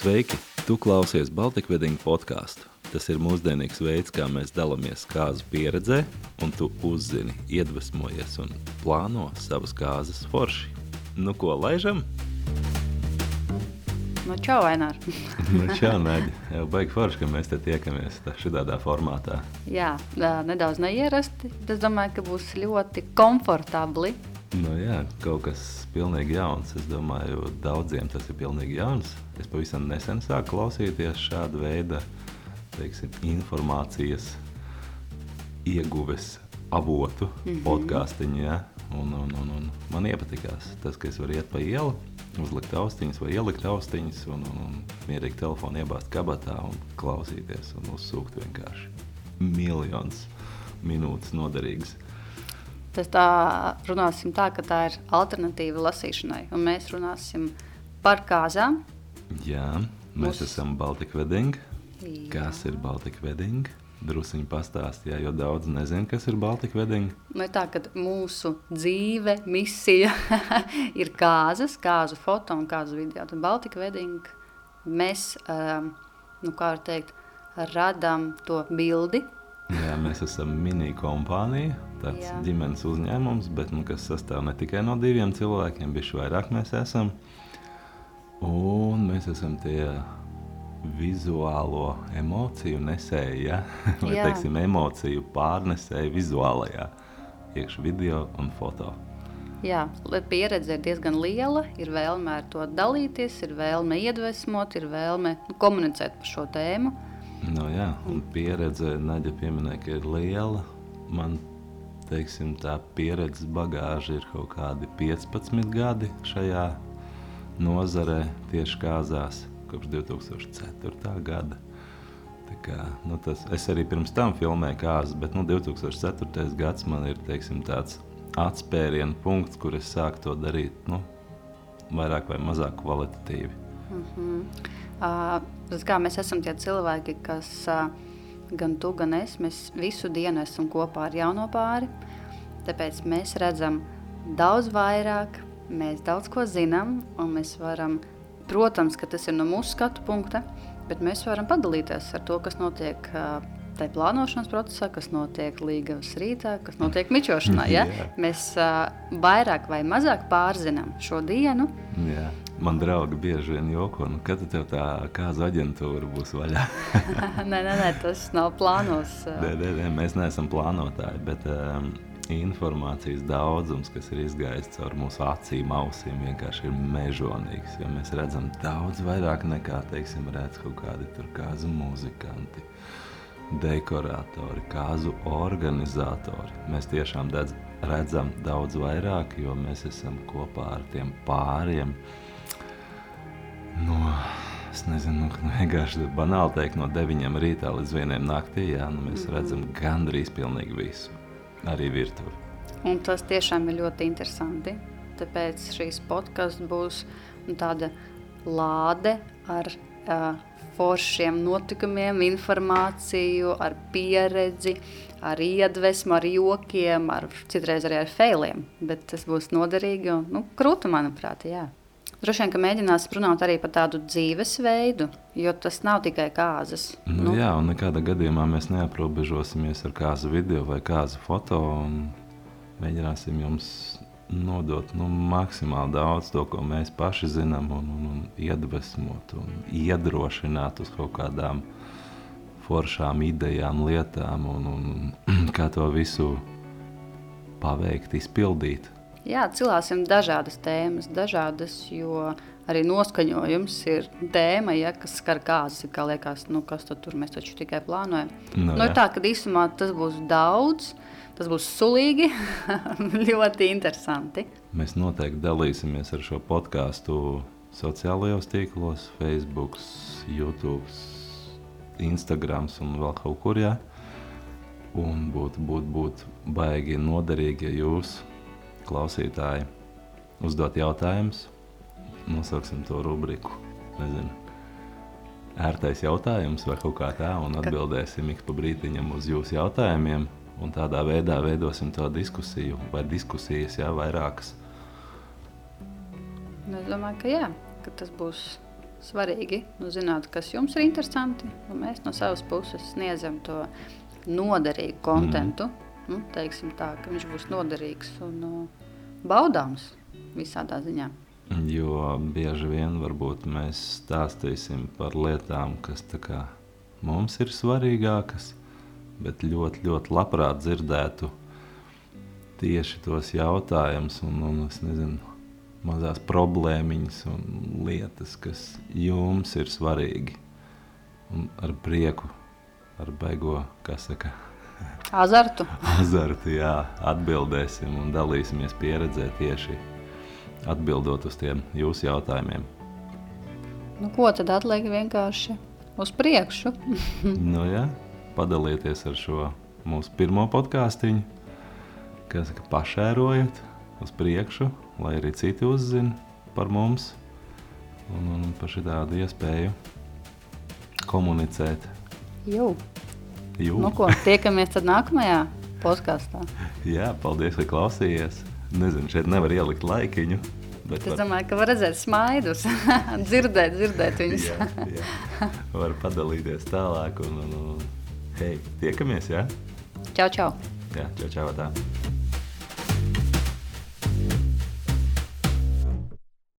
Sveiki! Tu klausies Baltika Wedding podkāstu. Tas ir mūsdienīgs veids, kā mēs dalāmies kāzu pieredzē, un tu uzzini, iedvesmojies un plāno savas kāzas forši. Nu, ko laižam? Nu, čau, Ainār. nu, čau, Nēģi. Jau baigi forši, ka mēs te tiekamies šādā formātā. Jā, nedaudz neierasti. Es domāju, ka būs ļoti komfortabli Nu, jā, kaut kas pilnīgi jauns. Es domāju, daudziem tas ir pilnīgi jauns. Es pavisam nesen sāku klausīties šāda veida teiksim, informācijas ieguves avotu mm -hmm. podkāstiņā. Ja? Un, un, un, un man iepatikās tas, ka es varu iet pa ielu, uzlikt austiņas vai ielikt austiņas un, un, un mierīgi telefonu iebāzt kabatā un klausīties un uzsūkt vienkārši miljonus minūtes noderīgas. Tas tā runāsim tā, ka tā ir alternatīva lasīšanai. Un mēs runāsim par kāzām. Jā, mēs Mūs... esam Baltika Wedding. Jā. Kas ir Baltika Wedding? Drusiņi pastāstīja, jo daudz nezina, kas ir Baltika Wedding. Nu, tā kā mūsu dzīve, misija ir kāzas, kāzu foto un kāzu video. Tad Baltika Wedding mēs, um, nu kā var teikt, radām to bildi. Jā, mēs esam mini kompānija tāds Jā. ģimenes uzņēmums, bet, nu, kas sastāv ne tikai no diviem cilvēkiem, bet vairāk mēs esam. Un mēs esam tie vizuālo emociju nesēji, ja? vai Jā. teiksim, emociju pārnesēji vizuālajā, iekšā video un foto. Jā, pieredze ir diezgan liela. Ir vēlme ar to dalīties, ir vēlme iedvesmot, ir vēlme nu, komunicēt par šo tēmu. No nu jā, un pieredze, Naģa pieminēja, ka ir liela. Man teiksim, tā pieredzes bagāža ir kaut kādi 15 gadi šajā nozarē, tieši kāzās, kopš 2004. gada. Tā kā, nu, tas, es arī pirms tam filmēju kāzas, bet nu, 2004. gads man ir teiksim, tāds atspērienu punkts, kur es sāku to darīt nu, vairāk vai mazāk kvalitatīvi. Mm -hmm. uh, kā mēs esam tie cilvēki, kas uh, gan tu, gan es, mēs visu dienu esam kopā ar jauno pāri. Tāpēc mēs redzam daudz vairāk, mēs daudz ko zinām, un mēs varam, protams, ka tas ir no mūsu skatu punkta, bet mēs varam padalīties ar to, kas notiek tajā plānošanas procesā, kas notiek līgavas rītā, kas notiek mičošanā. Ja? Mēs uh, vairāk vai mazāk pārzinām šo dienu. Jā. Man draugi bieži vien joko, nu, kad tev tā kāza aģentūra būs vaļā. nē, nē, nē, tas nav plānos. nē, nē, nē, mēs neesam plānotāji, bet um, informācijas daudzums, kas ir izgājis caur mūsu acīm, ausīm, vienkārši ir mežonīgs. Jo mēs redzam daudz vairāk nekā, teiksim, redz kaut kādi tur kāzu muzikanti, dekoratori, kāzu organizatori. Mēs tiešām redzam daudz vairāk, jo mēs esam kopā ar tiem pāriem No, es nezinu, nu, vienkārši banāli teikt, no 9 rītā līdz 1 naktī, jā, nu, mēs redzam gandrīz pilnīgi visu, arī virtuvi. Un tas tiešām ir ļoti interesanti. Tāpēc šīs podkāsts būs nu, tāda lāde ar foršiem notikumiem, informāciju, ar pieredzi, ar iedvesmu, ar jokiem, ar citreiz arī ar failiem. Bet tas būs noderīgi un nu, krūti, manuprāt, jā. Droši vien, ka mēģināsim runāt arī par tādu dzīvesveidu, jo tas nav tikai kāzas. Nu, nu. Jā, un nekādā gadījumā mēs neaprobežosimies ar kāzu video vai kāzu foto. Mēģināsim jums nodot nu, maksimāli daudz to, ko mēs paši zinām, un, un, un iedvesmot un iedrošināt uz kaut kādām foršām idejām, lietām un, un kā to visu paveikt, izpildīt. Jā, cilāsim dažādas tēmas, dažādas, jo arī noskaņojums ir tēma, ja, kas skar kāzas. Kā liekas, nu, kas tur mēs taču tikai plānojam. No, nu, nu, ir tā, ka īstenībā tas būs daudz, tas būs sulīgi, ļoti interesanti. Mēs noteikti dalīsimies ar šo podkāstu sociālajos tīklos, Facebook, YouTube, Instagram un vēl kaut kur. Ja? Un būtu būt, būt baigi noderīgi, ja jūs klausītāji uzdot jautājumus. Nosauksim to rubriku. Nezinu. Ērtais jautājums vai kaut kā tā, un atbildēsim ik pa brīdiņam uz jūsu jautājumiem. Un tādā veidā veidosim to diskusiju, vai diskusijas, jā, vairākas. Nu, es domāju, ka jā, ka tas būs svarīgi nu, zināt, kas jums ir interesanti. Mēs no savas puses sniedzam to noderīgu kontentu. Mm. Nu, teiksim tā, ka viņš būs noderīgs un uh, baudāms visādā ziņā. Jo bieži vien varbūt mēs stāstīsim par lietām, kas kā, mums ir svarīgākas, bet ļoti, ļoti labprāt dzirdētu tieši tos jautājumus un, un es nezinu, mazās problēmiņas un lietas, kas jums ir svarīgi. Un ar prieku, ar beigo, kas saka, azartu. azartu, jā, atbildēsim un dalīsimies pieredzē tieši atbildot uz tiem jūsu jautājumiem. Nu, ko tad atliek vienkārši uz priekšu? nu, jā, padalieties ar šo mūsu pirmo podkāstu, kas pašērojat uz priekšu lai arī citi uzzina par mums un, un par šādu iespēju komunicēt. Jū. Jū. Nu, ko, tiekamies tad nākamajā podkāstā. Jā, paldies, ka klausījāties. Nezinu, šeit nevar ielikt laikiņu. Es var... domāju, ka var redzēt smaidus, dzirdēt, dzirdēt viņus. jā, jā. Var padalīties tālāk un, un, un hei, tiekamies, jā? Čau, čau. Jā, čau, čau, tā.